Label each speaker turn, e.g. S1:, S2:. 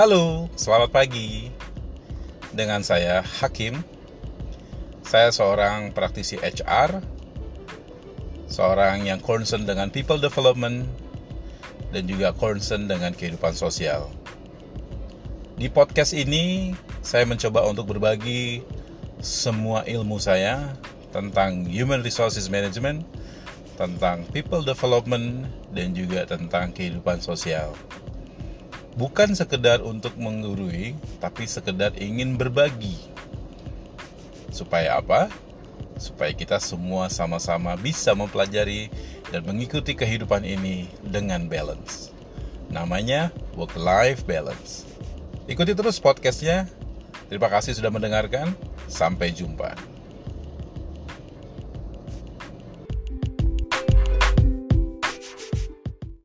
S1: Halo, selamat pagi. Dengan saya Hakim. Saya seorang praktisi HR, seorang yang concern dengan people development dan juga concern dengan kehidupan sosial. Di podcast ini, saya mencoba untuk berbagi semua ilmu saya tentang human resources management, tentang people development, dan juga tentang kehidupan sosial bukan sekedar untuk menggurui, tapi sekedar ingin berbagi. Supaya apa? Supaya kita semua sama-sama bisa mempelajari dan mengikuti kehidupan ini dengan balance. Namanya work-life balance. Ikuti terus podcastnya. Terima kasih sudah mendengarkan. Sampai jumpa.